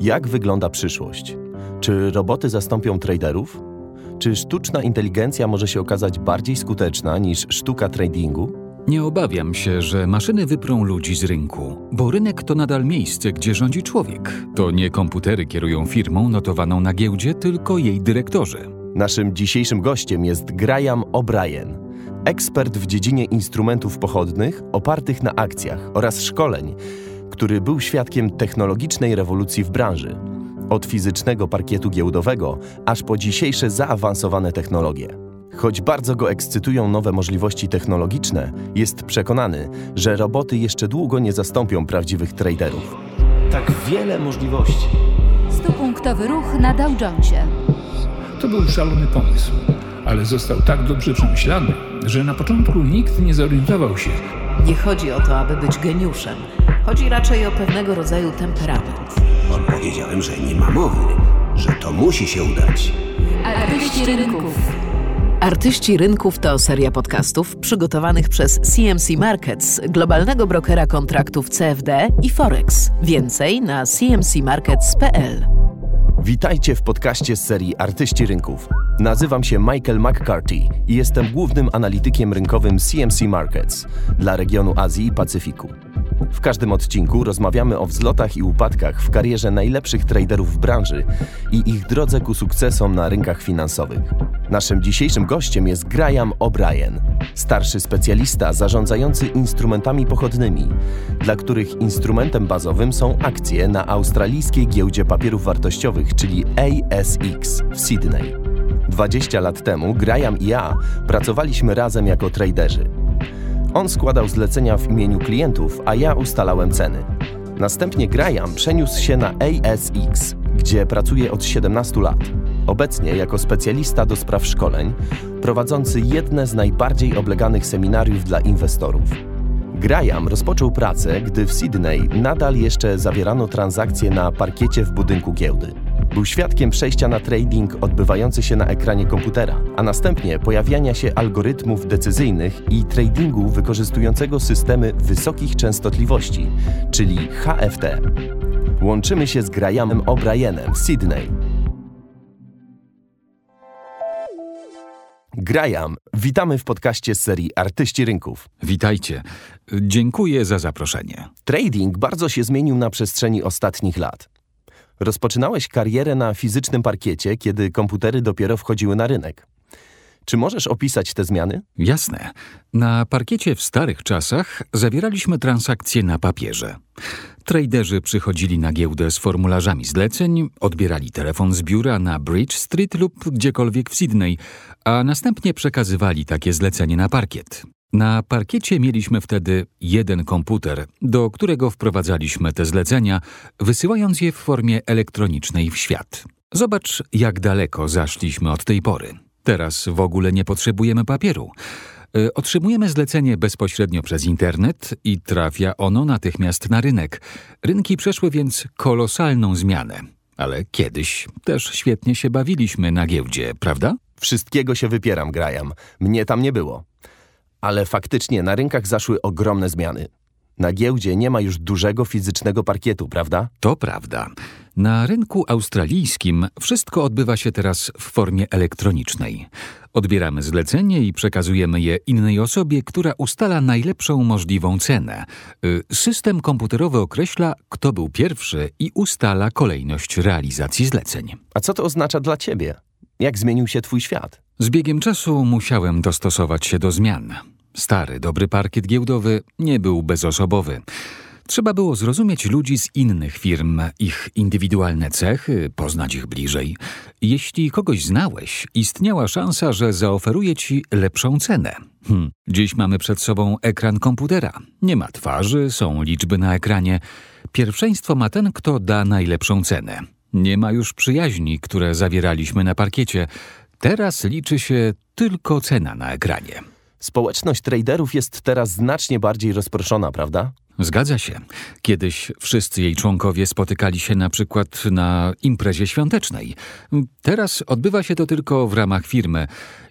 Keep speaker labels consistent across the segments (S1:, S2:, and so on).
S1: Jak wygląda przyszłość? Czy roboty zastąpią traderów? Czy sztuczna inteligencja może się okazać bardziej skuteczna niż sztuka tradingu?
S2: Nie obawiam się, że maszyny wyprą ludzi z rynku, bo rynek to nadal miejsce, gdzie rządzi człowiek. To nie komputery kierują firmą notowaną na giełdzie, tylko jej dyrektorzy.
S1: Naszym dzisiejszym gościem jest Graham O'Brien, ekspert w dziedzinie instrumentów pochodnych opartych na akcjach oraz szkoleń, który był świadkiem technologicznej rewolucji w branży. Od fizycznego parkietu giełdowego aż po dzisiejsze zaawansowane technologie. Choć bardzo go ekscytują nowe możliwości technologiczne, jest przekonany, że roboty jeszcze długo nie zastąpią prawdziwych traderów. Tak wiele możliwości.
S3: Stupunktowy ruch na Dow Jonesie.
S4: To był szalony pomysł, ale został tak dobrze przemyślany, że na początku nikt nie zorientował się.
S5: Nie chodzi o to, aby być geniuszem. Chodzi raczej o pewnego rodzaju temperament.
S6: Odpowiedziałem, że nie ma mowy, że to musi się udać.
S3: Artyści rynków.
S5: Artyści Rynków to seria podcastów przygotowanych przez CMC Markets, globalnego brokera kontraktów CFD i Forex. Więcej na cmcmarkets.pl.
S1: Witajcie w podcaście z serii Artyści Rynków. Nazywam się Michael McCarthy i jestem głównym analitykiem rynkowym CMC Markets dla regionu Azji i Pacyfiku. W każdym odcinku rozmawiamy o wzlotach i upadkach w karierze najlepszych traderów w branży i ich drodze ku sukcesom na rynkach finansowych. Naszym dzisiejszym gościem jest Graham O'Brien, starszy specjalista zarządzający instrumentami pochodnymi, dla których instrumentem bazowym są akcje na australijskiej giełdzie papierów wartościowych, czyli ASX w Sydney. 20 lat temu Graham i ja pracowaliśmy razem jako traderzy. On składał zlecenia w imieniu klientów, a ja ustalałem ceny. Następnie Graham przeniósł się na ASX, gdzie pracuje od 17 lat. Obecnie jako specjalista do spraw szkoleń, prowadzący jedne z najbardziej obleganych seminariów dla inwestorów. Graham rozpoczął pracę, gdy w Sydney nadal jeszcze zawierano transakcje na parkiecie w budynku giełdy. Był świadkiem przejścia na trading odbywający się na ekranie komputera, a następnie pojawiania się algorytmów decyzyjnych i tradingu wykorzystującego systemy wysokich częstotliwości, czyli HFT. Łączymy się z Grahamem O'Brienem w Sydney. Graham, witamy w podcaście z serii Artyści Rynków.
S2: Witajcie. Dziękuję za zaproszenie.
S1: Trading bardzo się zmienił na przestrzeni ostatnich lat. Rozpoczynałeś karierę na fizycznym parkiecie, kiedy komputery dopiero wchodziły na rynek. Czy możesz opisać te zmiany?
S2: Jasne. Na parkiecie w starych czasach zawieraliśmy transakcje na papierze. Traderzy przychodzili na giełdę z formularzami zleceń, odbierali telefon z biura na Bridge Street lub gdziekolwiek w Sydney, a następnie przekazywali takie zlecenie na parkiet. Na parkiecie mieliśmy wtedy jeden komputer, do którego wprowadzaliśmy te zlecenia, wysyłając je w formie elektronicznej w świat. Zobacz, jak daleko zaszliśmy od tej pory. Teraz w ogóle nie potrzebujemy papieru. Y, Otrzymujemy zlecenie bezpośrednio przez internet i trafia ono natychmiast na rynek. Rynki przeszły więc kolosalną zmianę. Ale kiedyś też świetnie się bawiliśmy na giełdzie, prawda?
S1: Wszystkiego się wypieram, Graham. Mnie tam nie było. Ale faktycznie na rynkach zaszły ogromne zmiany. Na giełdzie nie ma już dużego fizycznego parkietu, prawda?
S2: To prawda. Na rynku australijskim wszystko odbywa się teraz w formie elektronicznej. Odbieramy zlecenie i przekazujemy je innej osobie, która ustala najlepszą możliwą cenę. Y, System komputerowy określa, kto był pierwszy i ustala kolejność realizacji zleceń.
S1: A co to oznacza dla ciebie? Jak zmienił się twój świat?
S2: Z biegiem czasu musiałem dostosować się do zmian. Stary, dobry parkiet giełdowy nie był bezosobowy. Trzeba było zrozumieć ludzi z innych firm, ich indywidualne cechy, poznać ich bliżej. Jeśli kogoś znałeś, istniała szansa, że zaoferuje ci lepszą cenę. Hm. Dziś mamy przed sobą ekran komputera. Nie ma twarzy, są liczby na ekranie. Pierwszeństwo ma ten, kto da najlepszą cenę. Nie ma już przyjaźni, które zawieraliśmy na parkiecie. Teraz liczy się tylko cena na ekranie.
S1: Społeczność traderów jest teraz znacznie bardziej rozproszona, prawda?
S2: Zgadza się. Kiedyś wszyscy jej członkowie spotykali się na przykład na imprezie świątecznej. Teraz odbywa się to tylko w ramach firmy.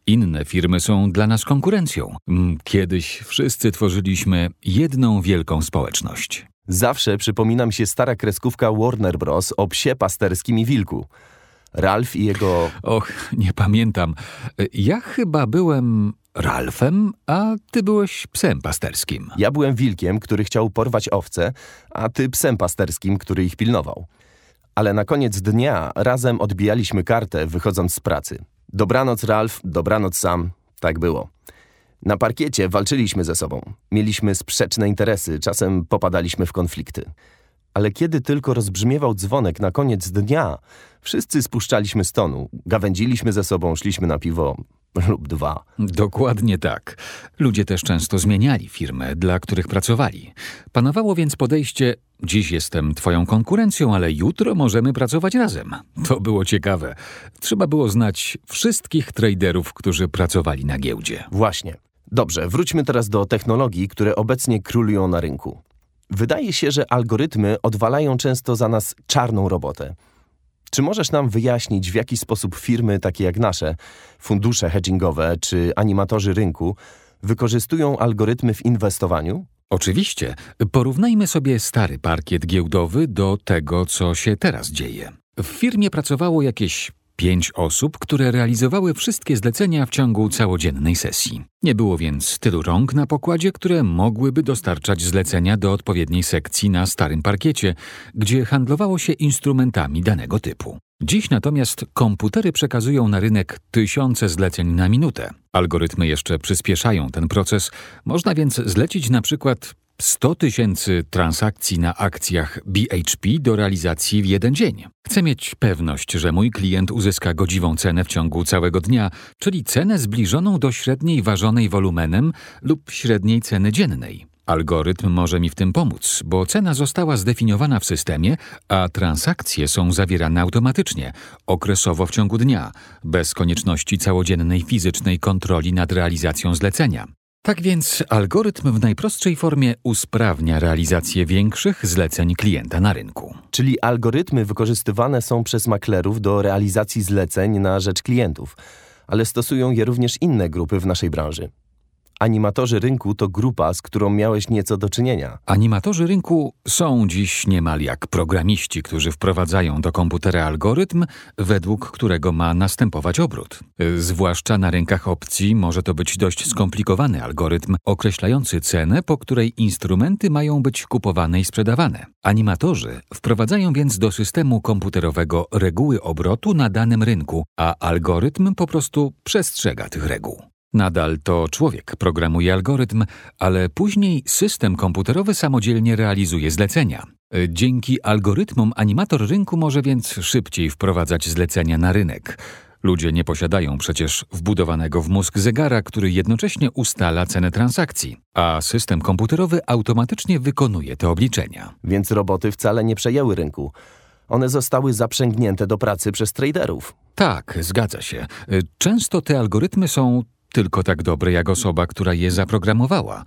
S2: Inne firmy są dla nas konkurencją. Mm, Kiedyś wszyscy tworzyliśmy jedną wielką społeczność.
S1: Zawsze przypomina mi się stara kreskówka Warner Bros. o psie pasterskim i wilku. Ralph i jego...
S2: Och, nie pamiętam. Ja chyba byłem Ralfem, a ty byłeś psem pasterskim.
S1: Ja byłem wilkiem, który chciał porwać owce, a ty psem pasterskim, który ich pilnował. Ale na koniec dnia razem odbijaliśmy kartę, wychodząc z pracy. Dobranoc, Ralph, dobranoc sam. Tak było. Na parkiecie walczyliśmy ze sobą. Mieliśmy sprzeczne interesy, czasem popadaliśmy w konflikty. Ale kiedy tylko rozbrzmiewał dzwonek na koniec dnia, wszyscy spuszczaliśmy z tonu, gawędziliśmy ze sobą, szliśmy na piwo lub dwa.
S2: Dokładnie tak. Ludzie też często zmieniali firmy, dla których pracowali. Panowało więc podejście: Dziś jestem twoją konkurencją, ale jutro możemy pracować razem. To było ciekawe. Trzeba było znać wszystkich traderów, którzy pracowali na giełdzie.
S1: Właśnie. Dobrze, wróćmy teraz do technologii, które obecnie królują na rynku. Wydaje się, że algorytmy odwalają często za nas czarną robotę. Czy możesz nam wyjaśnić, w jaki sposób firmy takie jak nasze, fundusze hedgingowe czy animatorzy rynku, wykorzystują algorytmy w inwestowaniu?
S2: Oczywiście, porównajmy sobie stary parkiet giełdowy do tego, co się teraz dzieje. W firmie pracowało jakieś pięć osób, które realizowały wszystkie zlecenia w ciągu całodziennej sesji. Nie było więc tylu rąk na pokładzie, które mogłyby dostarczać zlecenia do odpowiedniej sekcji na starym parkiecie, gdzie handlowało się instrumentami danego typu. Dziś natomiast komputery przekazują na rynek tysiące zleceń na minutę. Algorytmy jeszcze przyspieszają ten proces, można więc zlecić na przykład 100 tysięcy transakcji na akcjach BHP do realizacji w jeden dzień. Chcę mieć pewność, że mój klient uzyska godziwą cenę w ciągu całego dnia, czyli cenę zbliżoną do średniej ważonej wolumenem lub średniej ceny dziennej. Algorytm może mi w tym pomóc, bo cena została zdefiniowana w systemie, a transakcje są zawierane automatycznie, okresowo w ciągu dnia, bez konieczności całodziennej fizycznej kontroli nad realizacją zlecenia. Tak więc algorytm w najprostszej formie usprawnia realizację większych zleceń klienta na rynku.
S1: Czyli algorytmy wykorzystywane są przez maklerów do realizacji zleceń na rzecz klientów, ale stosują je również inne grupy w naszej branży. Animatorzy rynku to grupa, z którą miałeś nieco do czynienia.
S2: Animatorzy rynku są dziś niemal jak programiści, którzy wprowadzają do komputera algorytm, według którego ma następować obrót. Zwłaszcza na rynkach opcji może to być dość skomplikowany algorytm określający cenę, po której instrumenty mają być kupowane i sprzedawane. Animatorzy wprowadzają więc do systemu komputerowego reguły obrotu na danym rynku, a algorytm po prostu przestrzega tych reguł. Nadal to człowiek programuje algorytm, ale później system komputerowy samodzielnie realizuje zlecenia. Dzięki algorytmom animator rynku może więc szybciej wprowadzać zlecenia na rynek. Ludzie nie posiadają przecież wbudowanego w mózg zegara, który jednocześnie ustala cenę transakcji, a system komputerowy automatycznie wykonuje te obliczenia.
S1: Więc roboty wcale nie przejęły rynku. One zostały zaprzęgnięte do pracy przez traderów.
S2: Tak, zgadza się. Często te algorytmy są tylko tak dobre jak osoba, która je zaprogramowała.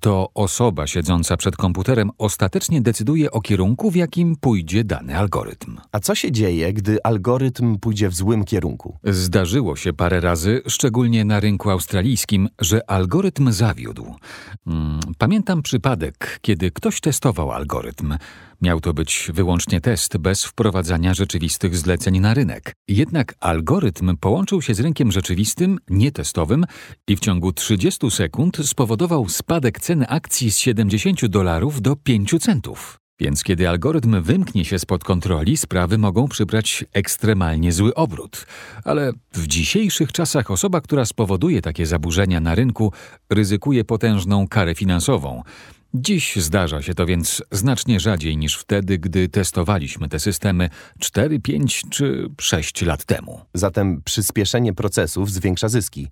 S2: To osoba siedząca przed komputerem ostatecznie decyduje o kierunku, w jakim pójdzie dany algorytm.
S1: A co się dzieje, gdy algorytm pójdzie w złym kierunku?
S2: Zdarzyło się parę razy, szczególnie na rynku australijskim, że algorytm zawiódł. Hmm, Pamiętam przypadek, kiedy ktoś testował algorytm. Miał to być wyłącznie test bez wprowadzania rzeczywistych zleceń na rynek. Jednak algorytm połączył się z rynkiem rzeczywistym, nietestowym i w ciągu 30 sekund spowodował spadek ceny akcji z 70 dolarów do 5 centów. Więc kiedy algorytm wymknie się spod kontroli, sprawy mogą przybrać ekstremalnie zły obrót. Ale w dzisiejszych czasach osoba, która spowoduje takie zaburzenia na rynku, ryzykuje potężną karę finansową. Dziś zdarza się to więc znacznie rzadziej niż wtedy, gdy testowaliśmy te systemy 4, 5 czy 6 lat temu.
S1: Zatem przyspieszenie procesów zwiększa zyski,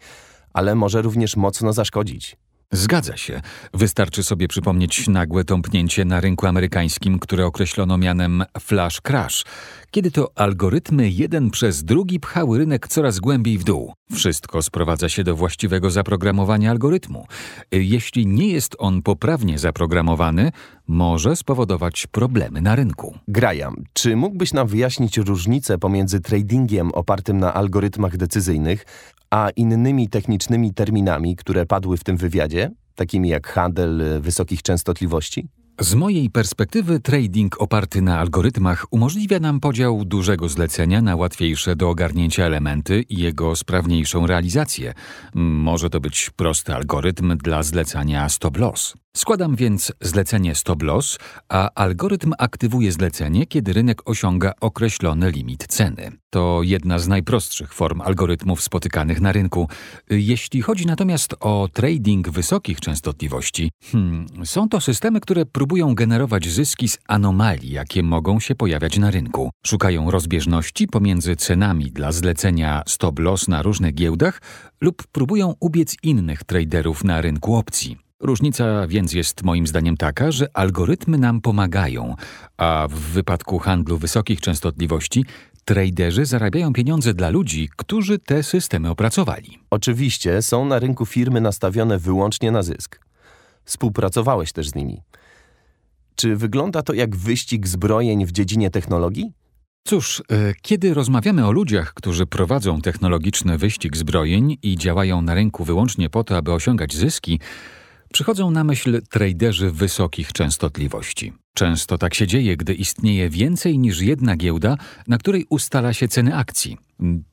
S1: ale może również mocno zaszkodzić.
S2: Zgadza się. Wystarczy sobie przypomnieć nagłe tąpnięcie na rynku amerykańskim, które określono mianem flash crash, kiedy to algorytmy jeden przez drugi pchały rynek coraz głębiej w dół. Wszystko sprowadza się do właściwego zaprogramowania algorytmu. Jeśli nie jest on poprawnie zaprogramowany, może spowodować problemy na rynku.
S1: Graham, czy mógłbyś nam wyjaśnić różnicę pomiędzy tradingiem opartym na algorytmach decyzyjnych, a innymi technicznymi terminami, które padły w tym wywiadzie, takimi jak handel wysokich częstotliwości?
S2: Z mojej perspektywy trading oparty na algorytmach umożliwia nam podział dużego zlecenia na łatwiejsze do ogarnięcia elementy i jego sprawniejszą realizację. Może to być prosty algorytm dla zlecania stop loss. Składam więc zlecenie stop loss, a algorytm aktywuje zlecenie, kiedy rynek osiąga określony limit ceny. To jedna z najprostszych form algorytmów spotykanych na rynku. Jeśli chodzi natomiast o trading wysokich częstotliwości, hmm, są to systemy, które próbują generować zyski z anomalii, jakie mogą się pojawiać na rynku. Szukają rozbieżności pomiędzy cenami dla zlecenia stop loss na różnych giełdach lub próbują ubiec innych traderów na rynku opcji. Różnica więc jest moim zdaniem taka, że algorytmy nam pomagają, a w wypadku handlu wysokich częstotliwości traderzy zarabiają pieniądze dla ludzi, którzy te systemy opracowali.
S1: Oczywiście są na rynku firmy nastawione wyłącznie na zysk. Współpracowałeś też z nimi. Czy wygląda to jak wyścig zbrojeń w dziedzinie technologii?
S2: Cóż, e, kiedy rozmawiamy o ludziach, którzy prowadzą technologiczny wyścig zbrojeń i działają na rynku wyłącznie po to, aby osiągać zyski, Przychodzą na myśl traderzy wysokich częstotliwości. Często tak się dzieje, gdy istnieje więcej niż jedna giełda, na której ustala się ceny akcji.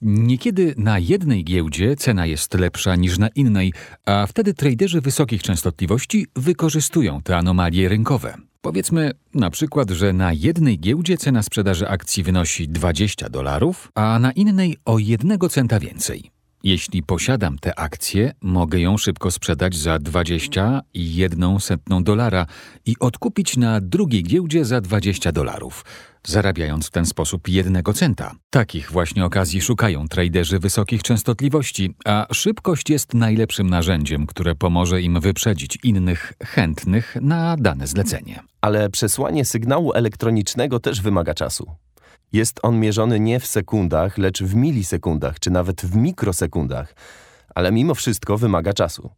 S2: Niekiedy na jednej giełdzie cena jest lepsza niż na innej, a wtedy traderzy wysokich częstotliwości wykorzystują te anomalie rynkowe. Powiedzmy na przykład, że na jednej giełdzie cena sprzedaży akcji wynosi 20 dolarów, a na innej o 1 centa więcej. Jeśli posiadam tę akcję, mogę ją szybko sprzedać za 21 setną dolara i odkupić na drugiej giełdzie za 20 dolarów, zarabiając w ten sposób jednego centa. Takich właśnie okazji szukają traderzy wysokich częstotliwości, a szybkość jest najlepszym narzędziem, które pomoże im wyprzedzić innych chętnych na dane zlecenie.
S1: Ale przesłanie sygnału elektronicznego też wymaga czasu. Jest on mierzony nie w sekundach, lecz w milisekundach, czy nawet w mikrosekundach, ale mimo wszystko wymaga czasu.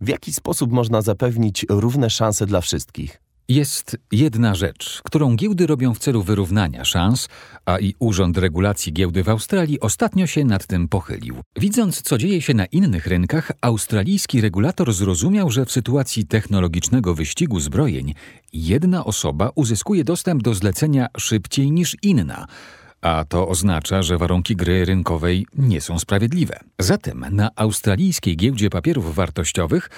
S1: W jaki sposób można zapewnić równe szanse dla wszystkich?
S2: Jest jedna rzecz, którą giełdy robią w celu wyrównania szans, a i Urząd Regulacji Giełdy w Australii ostatnio się nad tym pochylił. Widząc, co dzieje się na innych rynkach, australijski regulator zrozumiał, że w sytuacji technologicznego wyścigu zbrojeń jedna osoba uzyskuje dostęp do zlecenia szybciej niż inna a to oznacza, że warunki gry rynkowej nie są sprawiedliwe. Zatem na australijskiej giełdzie papierów wartościowych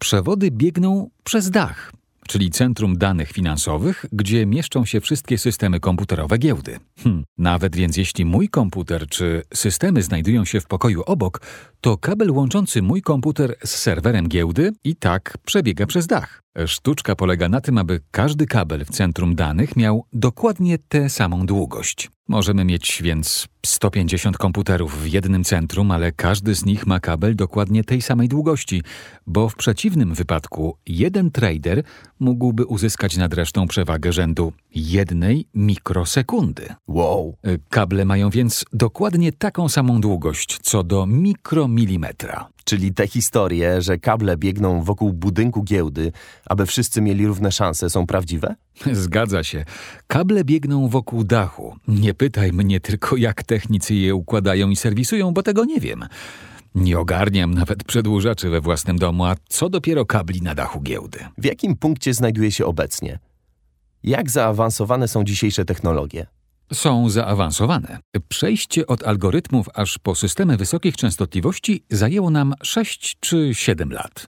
S2: przewody biegną przez dach, czyli Centrum Danych Finansowych, gdzie mieszczą się wszystkie systemy komputerowe giełdy. Hm, nawet więc jeśli mój komputer czy systemy znajdują się w pokoju obok, to kabel łączący mój komputer z serwerem giełdy i tak przebiega przez dach. Sztuczka polega na tym, aby każdy kabel w centrum danych miał dokładnie tę samą długość. Możemy mieć więc 150 komputerów w jednym centrum, ale każdy z nich ma kabel dokładnie tej samej długości, bo w przeciwnym wypadku jeden trader mógłby uzyskać nad resztą przewagę rzędu jednej mikrosekundy.
S1: Wow.
S2: Kable mają więc dokładnie taką samą długość, co do mikromilimetra.
S1: Czyli te historie, że kable biegną wokół budynku giełdy, aby wszyscy mieli równe szanse, są prawdziwe?
S2: Zgadza się. Kable biegną wokół dachu. Nie pytaj mnie tylko, jak technicy je układają i serwisują, bo tego nie wiem. Nie ogarniam nawet przedłużaczy we własnym domu, a co dopiero kabli na dachu giełdy.
S1: W jakim punkcie znajduje się obecnie? Jak zaawansowane są dzisiejsze technologie?
S2: Są zaawansowane. Przejście od algorytmów aż po systemy wysokich częstotliwości zajęło nam 6 czy 7 lat.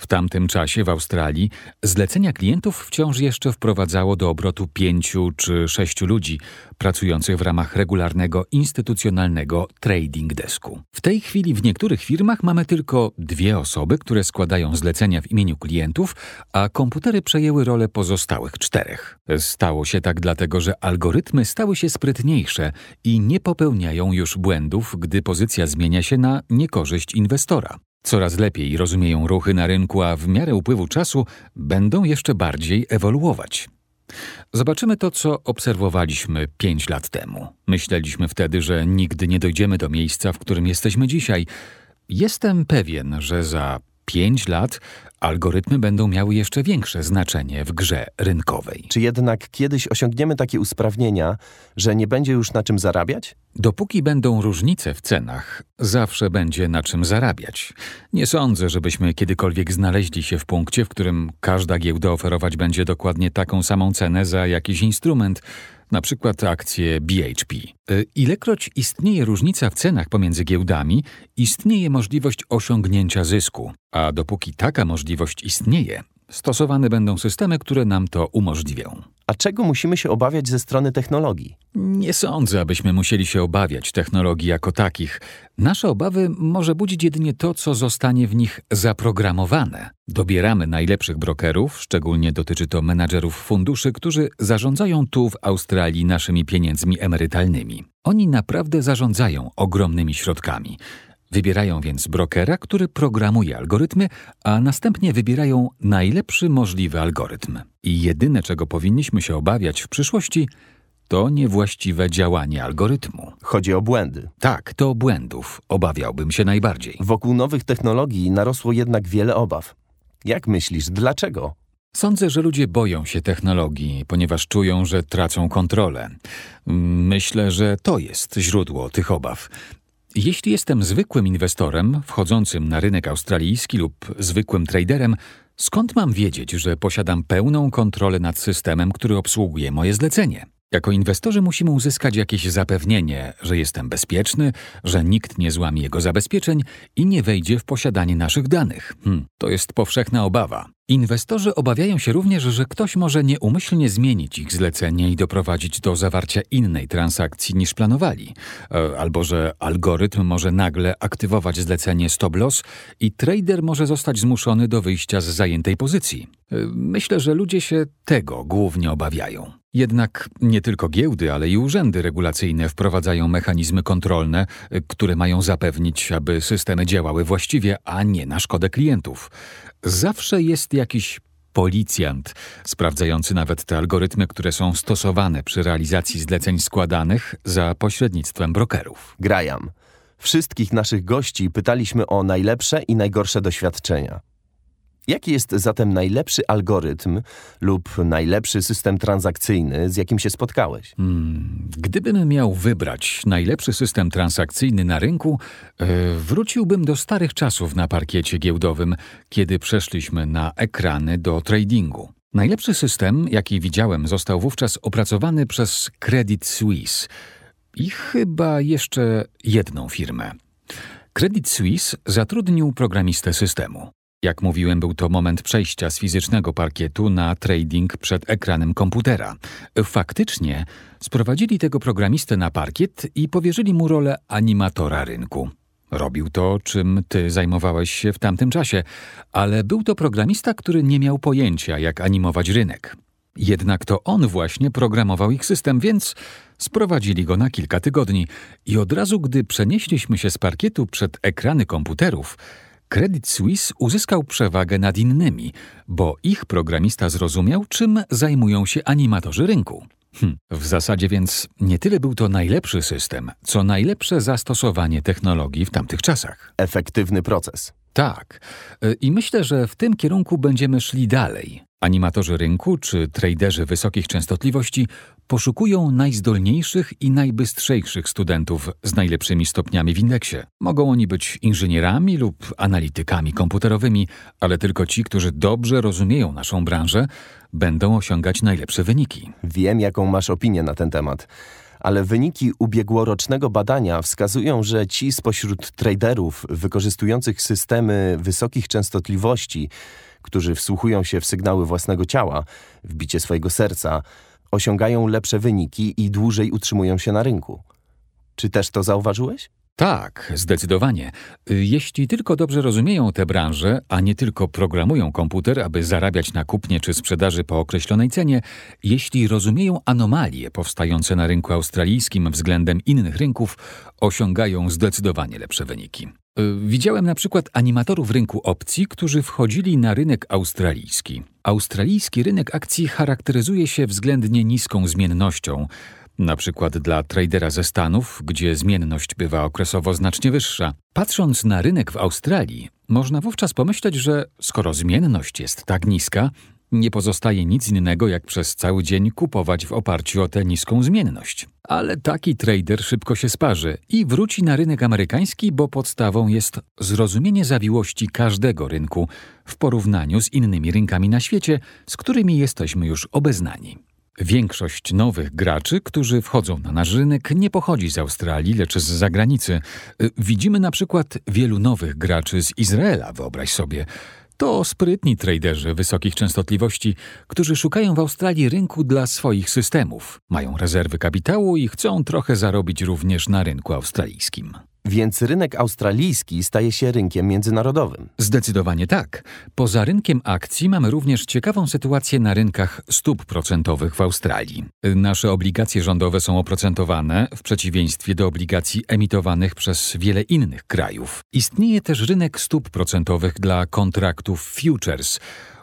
S2: W tamtym czasie w Australii zlecenia klientów wciąż jeszcze wprowadzało do obrotu pięciu czy sześciu ludzi pracujących w ramach regularnego instytucjonalnego trading desku. W tej chwili w niektórych firmach mamy tylko dwie osoby, które składają zlecenia w imieniu klientów, a komputery przejęły rolę pozostałych czterech. Stało się tak dlatego, że algorytmy stały się sprytniejsze i nie popełniają już błędów, gdy pozycja zmienia się na niekorzyść inwestora. Coraz lepiej rozumieją ruchy na rynku, a w miarę upływu czasu będą jeszcze bardziej ewoluować. Zobaczymy to, co obserwowaliśmy pięć lat temu. Myśleliśmy wtedy, że nigdy nie dojdziemy do miejsca, w którym jesteśmy dzisiaj. Jestem pewien, że za pięć lat algorytmy będą miały jeszcze większe znaczenie w grze rynkowej.
S1: Czy jednak kiedyś osiągniemy takie usprawnienia, że nie będzie już na czym zarabiać?
S2: Dopóki będą różnice w cenach, zawsze będzie na czym zarabiać. Nie sądzę, żebyśmy kiedykolwiek znaleźli się w punkcie, w którym każda giełda oferować będzie dokładnie taką samą cenę za jakiś instrument, na przykład akcje BHP. Y, ilekroć istnieje różnica w cenach pomiędzy giełdami, istnieje możliwość osiągnięcia zysku, a dopóki taka możliwość istnieje, stosowane będą systemy, które nam to umożliwią.
S1: A czego musimy się obawiać ze strony technologii?
S2: Nie sądzę, abyśmy musieli się obawiać technologii jako takich. Nasze obawy może budzić jedynie to, co zostanie w nich zaprogramowane. Dobieramy najlepszych brokerów, szczególnie dotyczy to menadżerów funduszy, którzy zarządzają tu w Australii naszymi pieniędzmi emerytalnymi. Oni naprawdę zarządzają ogromnymi środkami. Wybierają więc brokera, który programuje algorytmy, a następnie wybierają najlepszy możliwy algorytm. I jedyne, czego powinniśmy się obawiać w przyszłości, to niewłaściwe działanie algorytmu.
S1: Chodzi o błędy.
S2: Tak, to błędów obawiałbym się najbardziej.
S1: Wokół nowych technologii narosło jednak wiele obaw. Jak myślisz, dlaczego?
S2: Sądzę, że ludzie boją się technologii, ponieważ czują, że tracą kontrolę. Myślę, że to jest źródło tych obaw. Jeśli jestem zwykłym inwestorem wchodzącym na rynek australijski lub zwykłym traderem, skąd mam wiedzieć, że posiadam pełną kontrolę nad systemem, który obsługuje moje zlecenie? Jako inwestorzy musimy uzyskać jakieś zapewnienie, że jestem bezpieczny, że nikt nie złamie jego zabezpieczeń i nie wejdzie w posiadanie naszych danych. Hmm, to jest powszechna obawa. Inwestorzy obawiają się również, że ktoś może nieumyślnie zmienić ich zlecenie i doprowadzić do zawarcia innej transakcji niż planowali, e, albo że algorytm może nagle aktywować zlecenie stop loss i trader może zostać zmuszony do wyjścia z zajętej pozycji. E, myślę, że ludzie się tego głównie obawiają. Jednak nie tylko giełdy, ale i urzędy regulacyjne wprowadzają mechanizmy kontrolne, e, które mają zapewnić, aby systemy działały właściwie, a nie na szkodę klientów. Zawsze jest jakiś policjant, sprawdzający nawet te algorytmy, które są stosowane przy realizacji zleceń składanych za pośrednictwem brokerów.
S1: Graham. Wszystkich naszych gości pytaliśmy o najlepsze i najgorsze doświadczenia. Jaki jest zatem najlepszy algorytm lub najlepszy system transakcyjny, z jakim się spotkałeś?
S2: Hmm, gdybym miał wybrać najlepszy system transakcyjny na rynku, yy, wróciłbym do starych czasów na parkiecie giełdowym, kiedy przeszliśmy na ekrany do tradingu. Najlepszy system, jaki widziałem, został wówczas opracowany przez Credit Suisse i chyba jeszcze jedną firmę. Credit Suisse zatrudnił programistę systemu. Jak mówiłem, był to moment przejścia z fizycznego parkietu na trading przed ekranem komputera. Faktycznie sprowadzili tego programistę na parkiet i powierzyli mu rolę animatora rynku. Robił to, czym ty zajmowałeś się w tamtym czasie, ale był to programista, który nie miał pojęcia, jak animować rynek. Jednak to on właśnie programował ich system, więc sprowadzili go na kilka tygodni i od razu, gdy przenieśliśmy się z parkietu przed ekrany komputerów, Credit Suisse uzyskał przewagę nad innymi, bo ich programista zrozumiał, czym zajmują się animatorzy rynku. Hm. W zasadzie więc nie tyle był to najlepszy system, co najlepsze zastosowanie technologii w tamtych czasach.
S1: Efektywny proces.
S2: Tak. I myślę, że w tym kierunku będziemy szli dalej. Animatorzy rynku czy traderzy wysokich częstotliwości poszukują najzdolniejszych i najbystrzejszych studentów z najlepszymi stopniami w indeksie. Mogą oni być inżynierami lub analitykami komputerowymi, ale tylko ci, którzy dobrze rozumieją naszą branżę, będą osiągać najlepsze wyniki.
S1: Wiem, jaką masz opinię na ten temat ale wyniki ubiegłorocznego badania wskazują, że ci spośród traderów wykorzystujących systemy wysokich częstotliwości, którzy wsłuchują się w sygnały własnego ciała, w bicie swojego serca, osiągają lepsze wyniki i dłużej utrzymują się na rynku. Czy też to zauważyłeś?
S2: Tak, zdecydowanie. Jeśli tylko dobrze rozumieją tę branżę, a nie tylko programują komputer, aby zarabiać na kupnie czy sprzedaży po określonej cenie, jeśli rozumieją anomalie powstające na rynku australijskim względem innych rynków, osiągają zdecydowanie lepsze wyniki. Widziałem na przykład animatorów rynku opcji, którzy wchodzili na rynek australijski. Australijski rynek akcji charakteryzuje się względnie niską zmiennością, na przykład dla tradera ze Stanów, gdzie zmienność bywa okresowo znacznie wyższa. Patrząc na rynek w Australii, można wówczas pomyśleć, że skoro zmienność jest tak niska, nie pozostaje nic innego, jak przez cały dzień kupować w oparciu o tę niską zmienność. Ale taki trader szybko się sparzy i wróci na rynek amerykański, bo podstawą jest zrozumienie zawiłości każdego rynku w porównaniu z innymi rynkami na świecie, z którymi jesteśmy już obeznani. Większość nowych graczy, którzy wchodzą na nasz rynek, nie pochodzi z Australii, lecz z zagranicy. Widzimy na przykład wielu nowych graczy z Izraela, wyobraź sobie. To sprytni traderzy wysokich częstotliwości, którzy szukają w Australii rynku dla swoich systemów. Mają rezerwy kapitału i chcą trochę zarobić również na rynku australijskim.
S1: Więc rynek australijski staje się rynkiem międzynarodowym.
S2: Zdecydowanie tak. Poza rynkiem akcji mamy również ciekawą sytuację na rynkach stóp procentowych w Australii. Nasze obligacje rządowe są oprocentowane w przeciwieństwie do obligacji emitowanych przez wiele innych krajów. Istnieje też rynek stóp procentowych dla kontraktów futures,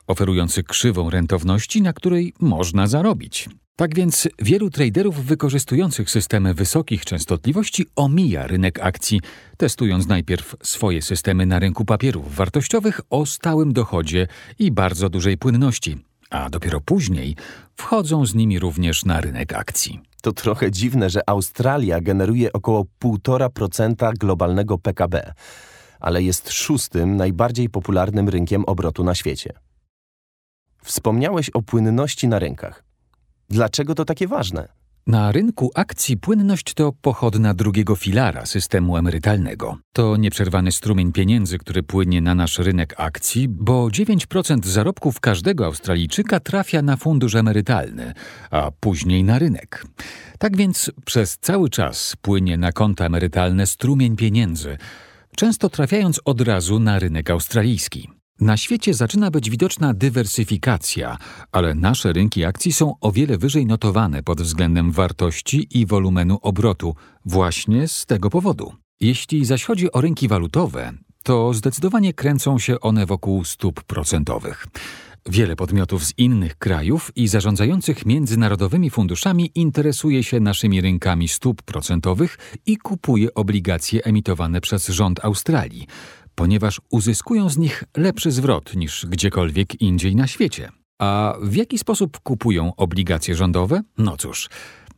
S2: oferujący krzywą rentowności, na której można zarobić. Tak więc wielu traderów wykorzystujących systemy wysokich częstotliwości omija rynek akcji, testując najpierw swoje systemy na rynku papierów wartościowych o stałym dochodzie i bardzo dużej płynności, a dopiero później wchodzą z nimi również na rynek akcji.
S1: To trochę dziwne, że Australia generuje około 1,5% globalnego PKB, ale jest szóstym najbardziej popularnym rynkiem obrotu na świecie. Wspomniałeś o płynności na rynkach. Dlaczego to takie ważne?
S2: Na rynku akcji płynność to pochodna drugiego filara systemu emerytalnego. To nieprzerwany strumień pieniędzy, który płynie na nasz rynek akcji, bo 9% zarobków każdego Australijczyka trafia na fundusz emerytalny, a później na rynek. Tak więc przez cały czas płynie na konta emerytalne strumień pieniędzy, często trafiając od razu na rynek australijski. Na świecie zaczyna być widoczna dywersyfikacja, ale nasze rynki akcji są o wiele wyżej notowane pod względem wartości i wolumenu obrotu, właśnie z tego powodu. Jeśli zaś chodzi o rynki walutowe, to zdecydowanie kręcą się one wokół stóp procentowych. Wiele podmiotów z innych krajów i zarządzających międzynarodowymi funduszami interesuje się naszymi rynkami stóp procentowych i kupuje obligacje emitowane przez rząd Australii, ponieważ uzyskują z nich lepszy zwrot niż gdziekolwiek indziej na świecie. A w jaki sposób kupują obligacje rządowe? No cóż,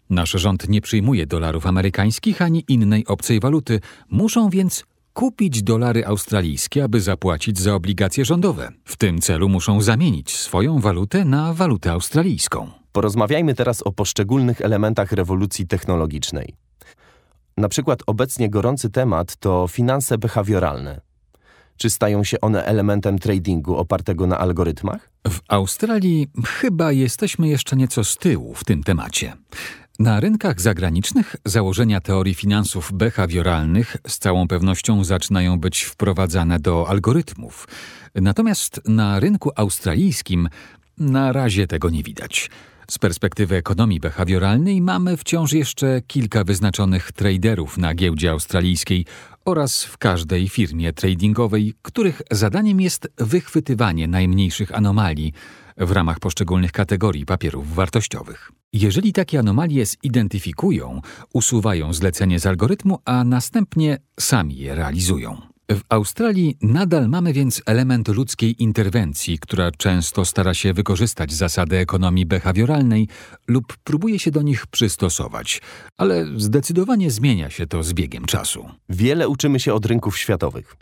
S2: nasz rząd nie przyjmuje dolarów amerykańskich ani innej obcej waluty, muszą więc kupić dolary australijskie, aby zapłacić za obligacje rządowe. W tym celu muszą zamienić swoją walutę na walutę australijską.
S1: Porozmawiajmy teraz o poszczególnych elementach rewolucji technologicznej. Na przykład obecnie gorący temat to finanse behawioralne. Czy stają się one elementem tradingu opartego na algorytmach?
S2: W Australii chyba jesteśmy jeszcze nieco z tyłu w tym temacie. Na rynkach zagranicznych założenia teorii finansów behawioralnych z całą pewnością zaczynają być wprowadzane do algorytmów. Natomiast na rynku australijskim na razie tego nie widać. Z perspektywy ekonomii behawioralnej mamy wciąż jeszcze kilka wyznaczonych traderów na giełdzie australijskiej oraz w każdej firmie tradingowej, których zadaniem jest wychwytywanie najmniejszych anomalii w ramach poszczególnych kategorii papierów wartościowych. Jeżeli takie anomalie zidentyfikują, usuwają zlecenie z algorytmu, a następnie sami je realizują. W Australii nadal mamy więc element ludzkiej interwencji, która często stara się wykorzystać zasady ekonomii behawioralnej lub próbuje się do nich przystosować, ale zdecydowanie zmienia się to z biegiem czasu.
S1: Wiele uczymy się od rynków światowych.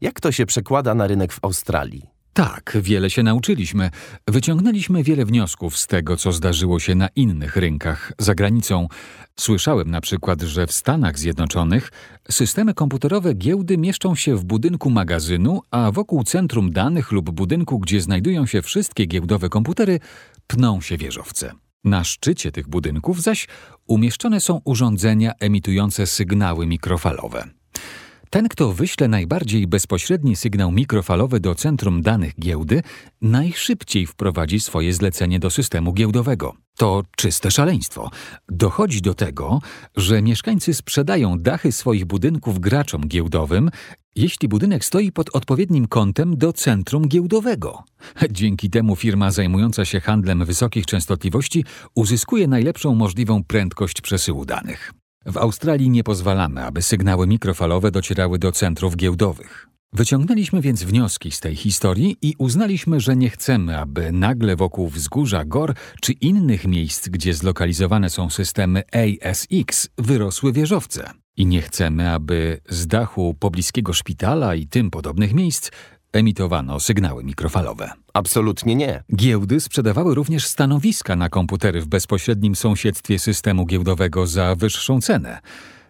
S1: Jak to się przekłada na rynek w Australii?
S2: Tak, wiele się nauczyliśmy. Wyciągnęliśmy wiele wniosków z tego, co zdarzyło się na innych rynkach za granicą. Słyszałem na przykład, że w Stanach Zjednoczonych systemy komputerowe giełdy mieszczą się w budynku magazynu, a wokół centrum danych lub budynku, gdzie znajdują się wszystkie giełdowe komputery, pną się wieżowce. Na szczycie tych budynków zaś umieszczone są urządzenia emitujące sygnały mikrofalowe. Ten, kto wyśle najbardziej bezpośredni sygnał mikrofalowy do centrum danych giełdy, najszybciej wprowadzi swoje zlecenie do systemu giełdowego. To czyste szaleństwo. Dochodzi do tego, że mieszkańcy sprzedają dachy swoich budynków graczom giełdowym, jeśli budynek stoi pod odpowiednim kątem do centrum giełdowego. Dzięki temu firma zajmująca się handlem wysokich częstotliwości uzyskuje najlepszą możliwą prędkość przesyłu danych. W Australii nie pozwalamy, aby sygnały mikrofalowe docierały do centrów giełdowych. Wyciągnęliśmy więc wnioski z tej historii i uznaliśmy, że nie chcemy, aby nagle wokół wzgórza Gor czy innych miejsc, gdzie zlokalizowane są systemy ASX, wyrosły wieżowce. I nie chcemy, aby z dachu pobliskiego szpitala i tym podobnych miejsc emitowano sygnały mikrofalowe.
S1: Absolutnie nie.
S2: Giełdy sprzedawały również stanowiska na komputery w bezpośrednim sąsiedztwie systemu giełdowego za wyższą cenę.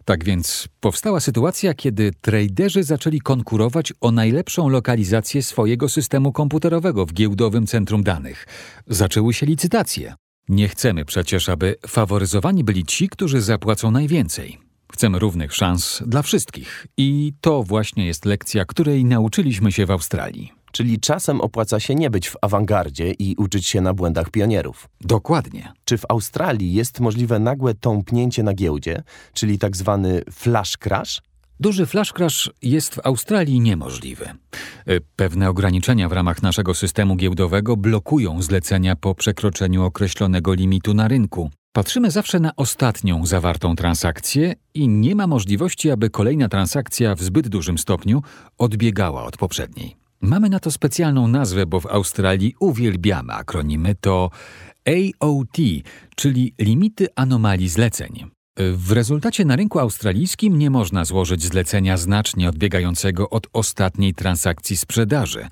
S2: Tak więc powstała sytuacja, kiedy traderzy zaczęli konkurować o najlepszą lokalizację swojego systemu komputerowego w giełdowym centrum danych. Zaczęły się licytacje. Nie chcemy przecież, aby faworyzowani byli ci, którzy zapłacą najwięcej. Chcemy równych szans dla wszystkich. I to właśnie jest lekcja, której nauczyliśmy się w Australii.
S1: Czyli czasem opłaca się nie być w awangardzie i uczyć się na błędach pionierów.
S2: Dokładnie.
S1: Czy w Australii jest możliwe nagłe tąpnięcie na giełdzie, czyli tak zwany flash crash?
S2: Duży flash crash jest w Australii niemożliwy. E, Pewne ograniczenia w ramach naszego systemu giełdowego blokują zlecenia po przekroczeniu określonego limitu na rynku. Patrzymy zawsze na ostatnią zawartą transakcję i nie ma możliwości, aby kolejna transakcja w zbyt dużym stopniu odbiegała od poprzedniej. Mamy na to specjalną nazwę, bo w Australii uwielbiamy akronimy. To AOT, czyli limity anomalii zleceń. W rezultacie na rynku australijskim nie można złożyć zlecenia znacznie odbiegającego od ostatniej transakcji sprzedaży.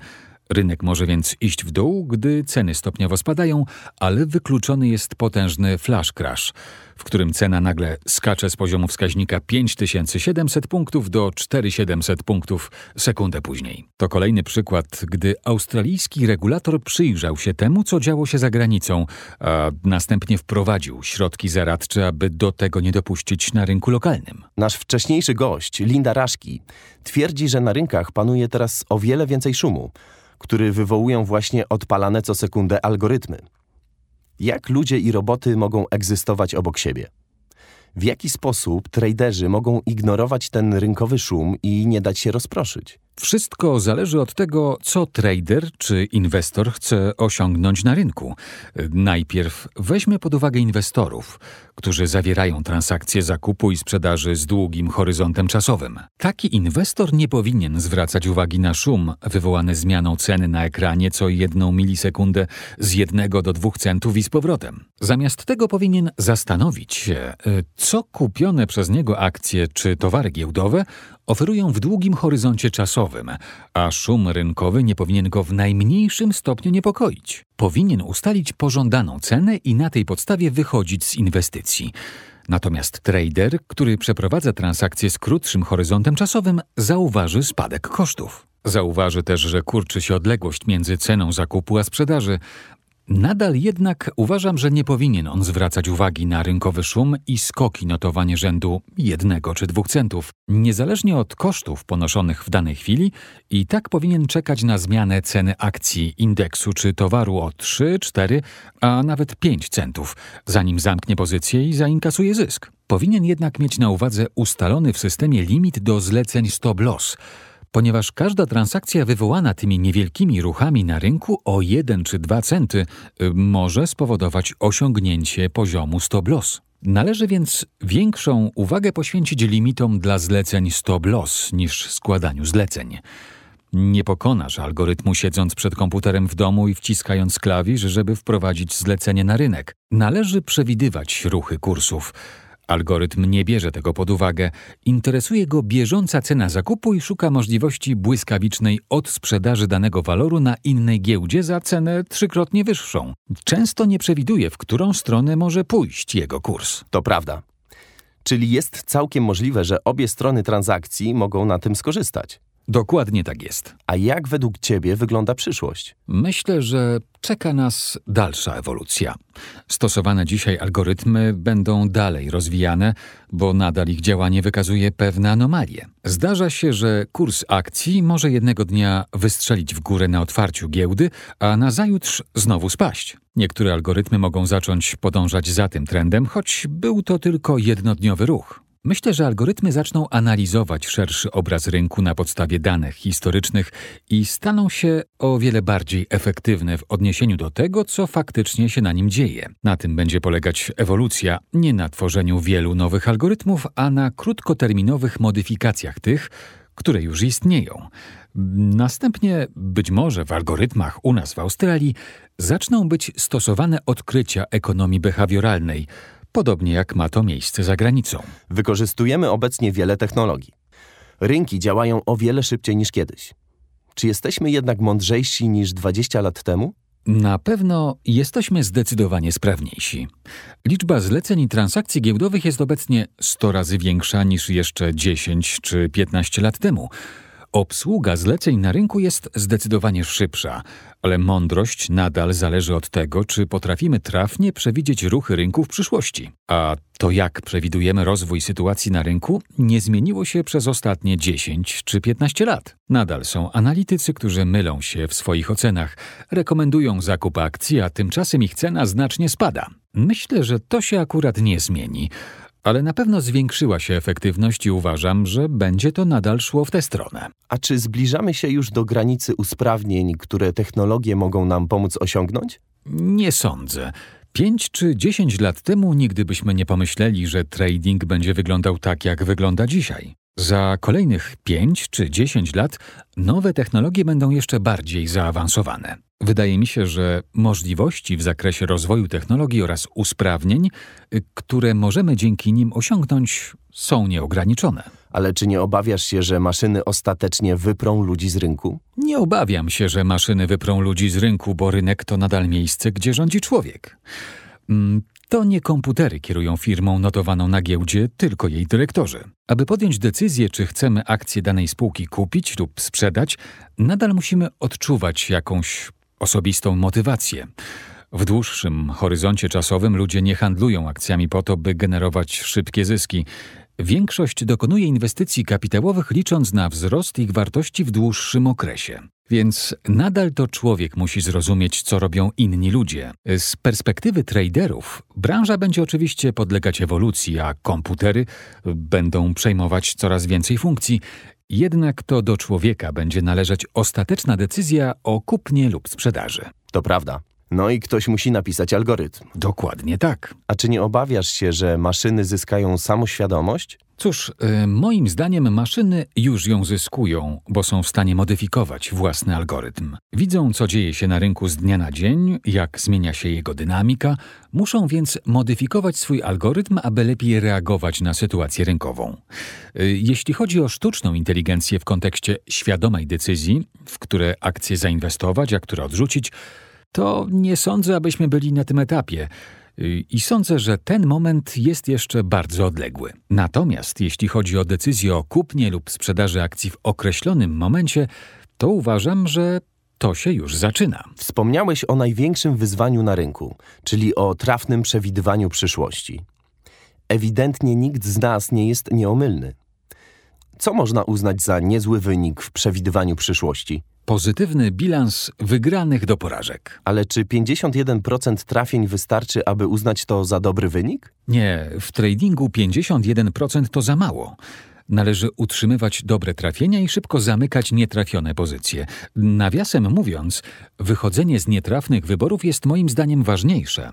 S2: Rynek może więc iść w dół, gdy ceny stopniowo spadają, ale wykluczony jest potężny flash crash, w którym cena nagle skacze z poziomu wskaźnika 5700 punktów do 4700 punktów sekundę później. To kolejny przykład, gdy australijski regulator przyjrzał się temu, co działo się za granicą, a następnie wprowadził środki zaradcze, aby do tego nie dopuścić na rynku lokalnym.
S1: Nasz wcześniejszy gość, Linda Raszki, twierdzi, że na rynkach panuje teraz o wiele więcej szumu, który wywołują właśnie odpalane co sekundę algorytmy. Jak ludzie i roboty mogą egzystować obok siebie? W jaki sposób traderzy mogą ignorować ten rynkowy szum i nie dać się rozproszyć?
S2: Wszystko zależy od tego, co trader czy inwestor chce osiągnąć na rynku. Najpierw weźmy pod uwagę inwestorów, którzy zawierają transakcje zakupu i sprzedaży z długim horyzontem czasowym. Taki inwestor nie powinien zwracać uwagi na szum wywołany zmianą ceny na ekranie co jedną milisekundę z jednego do dwóch centów i z powrotem. Zamiast tego powinien zastanowić się, y, co kupione przez niego akcje czy towary giełdowe oferują w długim horyzoncie czasowym, a szum rynkowy nie powinien go w najmniejszym stopniu niepokoić. Powinien ustalić pożądaną cenę i na tej podstawie wychodzić z inwestycji. Natomiast trader, który przeprowadza transakcje z krótszym horyzontem czasowym, zauważy spadek kosztów. Zauważy też, że kurczy się odległość między ceną zakupu a sprzedaży, Nadal jednak uważam, że nie powinien on zwracać uwagi na rynkowy szum i skoki notowanie rzędu jednego czy dwóch centów. Niezależnie od kosztów ponoszonych w danej chwili, i tak powinien czekać na zmianę ceny akcji, indeksu czy towaru o 3, 4, a nawet 5 centów, zanim zamknie pozycję i zainkasuje zysk. Powinien jednak mieć na uwadze ustalony w systemie limit do zleceń stop loss – ponieważ każda transakcja wywołana tymi niewielkimi ruchami na rynku o 1 czy 2 centy y, może spowodować osiągnięcie poziomu stop loss. Należy więc większą uwagę poświęcić limitom dla zleceń stop loss niż składaniu zleceń. Nie pokonasz algorytmu siedząc przed komputerem w domu i wciskając klawisz, żeby wprowadzić zlecenie na rynek. Należy przewidywać ruchy kursów. Algorytm nie bierze tego pod uwagę. Interesuje go bieżąca cena zakupu i szuka możliwości błyskawicznej odsprzedaży danego waloru na innej giełdzie za cenę trzykrotnie wyższą. Często nie przewiduje, w którą stronę może pójść jego kurs.
S1: To prawda. Czyli jest całkiem możliwe, że obie strony transakcji mogą na tym skorzystać.
S2: Dokładnie tak jest.
S1: A jak według Ciebie wygląda przyszłość?
S2: Myślę, że czeka nas dalsza ewolucja. Stosowane dzisiaj algorytmy będą dalej rozwijane, bo nadal ich działanie wykazuje pewne anomalie. Zdarza się, że kurs akcji może jednego dnia wystrzelić w górę na otwarciu giełdy, a nazajutrz znowu spaść. Niektóre algorytmy mogą zacząć podążać za tym trendem, choć był to tylko jednodniowy ruch. Myślę, że algorytmy zaczną analizować szerszy obraz rynku na podstawie danych historycznych i staną się o wiele bardziej efektywne w odniesieniu do tego, co faktycznie się na nim dzieje. Na tym będzie polegać ewolucja, nie na tworzeniu wielu nowych algorytmów, a na krótkoterminowych modyfikacjach tych, które już istnieją. Następnie, być może w algorytmach u nas w Australii, zaczną być stosowane odkrycia ekonomii behawioralnej, podobnie jak ma to miejsce za granicą.
S1: Wykorzystujemy obecnie wiele technologii. Rynki działają o wiele szybciej niż kiedyś. Czy jesteśmy jednak mądrzejsi niż 20 lat temu?
S2: Na pewno jesteśmy zdecydowanie sprawniejsi. Liczba zleceń i transakcji giełdowych jest obecnie 100 razy większa niż jeszcze 10 czy 15 lat temu. Obsługa zleceń na rynku jest zdecydowanie szybsza, ale mądrość nadal zależy od tego, czy potrafimy trafnie przewidzieć ruchy rynku w przyszłości. A to, jak przewidujemy rozwój sytuacji na rynku, nie zmieniło się przez ostatnie 10 czy 15 lat. Nadal są analitycy, którzy mylą się w swoich ocenach, rekomendują zakup akcji, a tymczasem ich cena znacznie spada. Myślę, że to się akurat nie zmieni ale na pewno zwiększyła się efektywność i uważam, że będzie to nadal szło w tę stronę.
S1: A czy zbliżamy się już do granicy usprawnień, które technologie mogą nam pomóc osiągnąć?
S2: Nie sądzę. Pięć czy dziesięć lat temu nigdy byśmy nie pomyśleli, że trading będzie wyglądał tak, jak wygląda dzisiaj. Za kolejnych pięć czy dziesięć lat nowe technologie będą jeszcze bardziej zaawansowane. Wydaje mi się, że możliwości w zakresie rozwoju technologii oraz usprawnień, y, które możemy dzięki nim osiągnąć, są nieograniczone.
S1: Ale czy nie obawiasz się, że maszyny ostatecznie wyprą ludzi z rynku?
S2: Nie obawiam się, że maszyny wyprą ludzi z rynku, bo rynek to nadal miejsce, gdzie rządzi człowiek. Mm, to nie komputery kierują firmą notowaną na giełdzie, tylko jej dyrektorzy. Aby podjąć decyzję, czy chcemy akcje danej spółki kupić lub sprzedać, nadal musimy odczuwać jakąś osobistą motywację. W dłuższym horyzoncie czasowym ludzie nie handlują akcjami po to, by generować szybkie zyski. Większość dokonuje inwestycji kapitałowych licząc na wzrost ich wartości w dłuższym okresie. Więc nadal to człowiek musi zrozumieć, co robią inni ludzie. Z perspektywy traderów, branża będzie oczywiście podlegać ewolucji, a komputery będą przejmować coraz więcej funkcji. Jednak to do człowieka będzie należeć ostateczna decyzja o kupnie lub sprzedaży.
S1: To prawda. No i ktoś musi napisać algorytm.
S2: Dokładnie tak.
S1: A czy nie obawiasz się, że maszyny zyskają samoświadomość?
S2: Cóż, y, moim zdaniem maszyny już ją zyskują, bo są w stanie modyfikować własny algorytm. Widzą, co dzieje się na rynku z dnia na dzień, jak zmienia się jego dynamika, muszą więc modyfikować swój algorytm, aby lepiej reagować na sytuację rynkową. Y, jeśli chodzi o sztuczną inteligencję w kontekście świadomej decyzji, w które akcje zainwestować, a które odrzucić, to nie sądzę, abyśmy byli na tym etapie. I sądzę, że ten moment jest jeszcze bardzo odległy. Natomiast jeśli chodzi o decyzję o kupnie lub sprzedaży akcji w określonym momencie, to uważam, że to się już zaczyna.
S1: Wspomniałeś o największym wyzwaniu na rynku, czyli o trafnym przewidywaniu przyszłości. Ewidentnie nikt z nas nie jest nieomylny. Co można uznać za niezły wynik w przewidywaniu przyszłości?
S2: Pozytywny bilans wygranych do porażek.
S1: Ale czy 51% trafień wystarczy, aby uznać to za dobry wynik?
S2: Nie, w tradingu 51% to za mało. Należy utrzymywać dobre trafienia i szybko zamykać nietrafione pozycje. Nawiasem mówiąc, wychodzenie z nietrafnych wyborów jest moim zdaniem ważniejsze.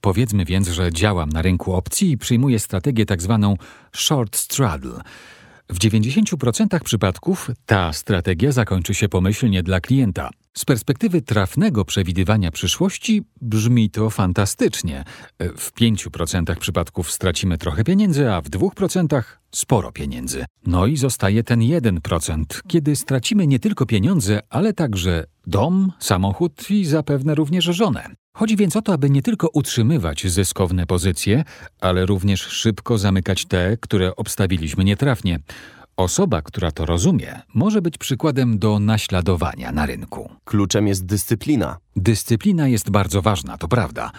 S2: Powiedzmy więc, że działam na rynku opcji i przyjmuję strategię tzw. Tak short straddle – w 90% przypadków ta strategia zakończy się pomyślnie dla klienta. Z perspektywy trafnego przewidywania przyszłości brzmi to fantastycznie. W 5% przypadków stracimy trochę pieniędzy, a w 2% sporo pieniędzy. No i zostaje ten 1%, kiedy stracimy nie tylko pieniądze, ale także dom, samochód i zapewne również żonę. Chodzi więc o to, aby nie tylko utrzymywać zyskowne pozycje, ale również szybko zamykać te, które obstawiliśmy nietrafnie. Osoba, która to rozumie, może być przykładem do naśladowania na rynku.
S1: Kluczem jest dyscyplina.
S2: Dyscyplina jest bardzo ważna, to prawda.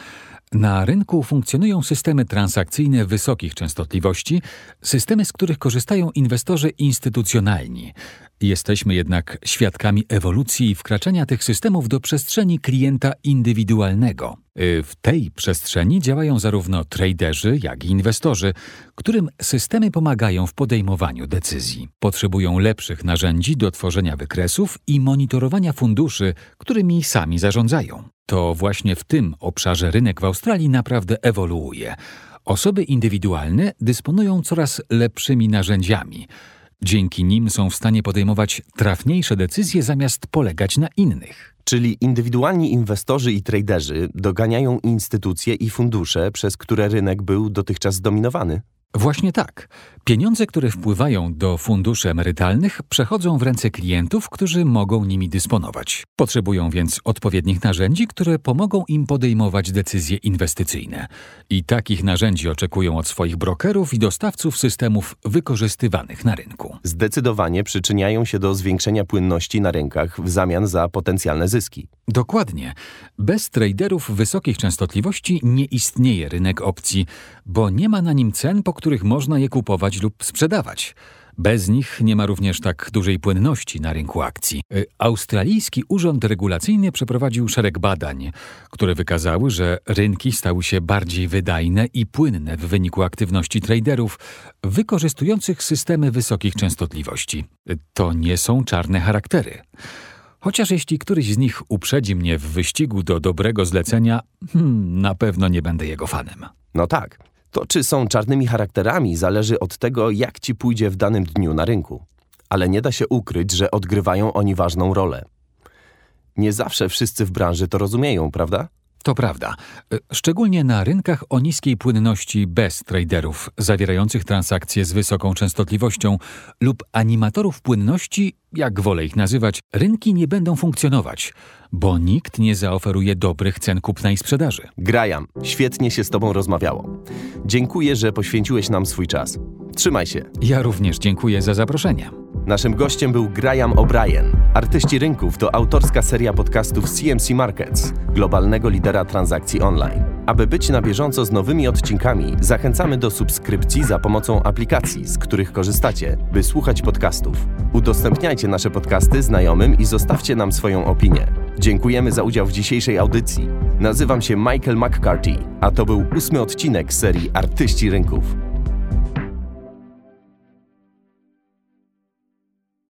S2: Na rynku funkcjonują systemy transakcyjne wysokich częstotliwości, systemy, z których korzystają inwestorzy instytucjonalni. Jesteśmy jednak świadkami ewolucji i wkraczania tych systemów do przestrzeni klienta indywidualnego. Y, w tej przestrzeni działają zarówno traderzy, jak i inwestorzy, którym systemy pomagają w podejmowaniu decyzji. Potrzebują lepszych narzędzi do tworzenia wykresów i monitorowania funduszy, którymi sami zarządzają. To właśnie w tym obszarze rynek w Australii naprawdę ewoluuje. Osoby indywidualne dysponują coraz lepszymi narzędziami. Dzięki nim są w stanie podejmować trafniejsze decyzje zamiast polegać na innych.
S1: Czyli indywidualni inwestorzy i traderzy doganiają instytucje i fundusze, przez które rynek był dotychczas zdominowany.
S2: Właśnie tak. Pieniądze, które wpływają do funduszy emerytalnych, przechodzą w ręce klientów, którzy mogą nimi dysponować. Potrzebują więc odpowiednich narzędzi, które pomogą im podejmować decyzje inwestycyjne. I takich narzędzi oczekują od swoich brokerów i dostawców systemów wykorzystywanych na rynku.
S1: Zdecydowanie przyczyniają się do zwiększenia płynności na rynkach w zamian za potencjalne zyski.
S2: Dokładnie. Bez traderów wysokich częstotliwości nie istnieje rynek opcji, bo nie ma na nim cen, po których można je kupować lub sprzedawać. Bez nich nie ma również tak dużej płynności na rynku akcji. Y, Australijski Urząd Regulacyjny przeprowadził szereg badań, które wykazały, że rynki stały się bardziej wydajne i płynne w wyniku aktywności traderów wykorzystujących systemy wysokich częstotliwości. Y, To nie są czarne charaktery. Chociaż jeśli któryś z nich uprzedzi mnie w wyścigu do dobrego zlecenia, hmm, na pewno nie będę jego fanem.
S1: No tak. To, czy są czarnymi charakterami, zależy od tego, jak ci pójdzie w danym dniu na rynku. Ale nie da się ukryć, że odgrywają oni ważną rolę. Nie zawsze wszyscy w branży to rozumieją, prawda?
S2: To prawda. Y, Szczególnie na rynkach o niskiej płynności bez traderów zawierających transakcje z wysoką częstotliwością lub animatorów płynności, jak wolę ich nazywać, rynki nie będą funkcjonować, bo nikt nie zaoferuje dobrych cen kupna i sprzedaży.
S1: Graham, świetnie się z Tobą rozmawiało. Dziękuję, że poświęciłeś nam swój czas. Trzymaj się.
S2: Ja również dziękuję za zaproszenie.
S1: Naszym gościem był Graham O'Brien. Artyści Rynków to autorska seria podcastów CMC Markets, globalnego lidera transakcji online. Aby być na bieżąco z nowymi odcinkami, zachęcamy do subskrypcji za pomocą aplikacji, z których korzystacie, by słuchać podcastów. Udostępniajcie nasze podcasty znajomym i zostawcie nam swoją opinię. Dziękujemy za udział w dzisiejszej audycji. Nazywam się Michael McCarthy, a to był ósmy odcinek serii Artyści Rynków.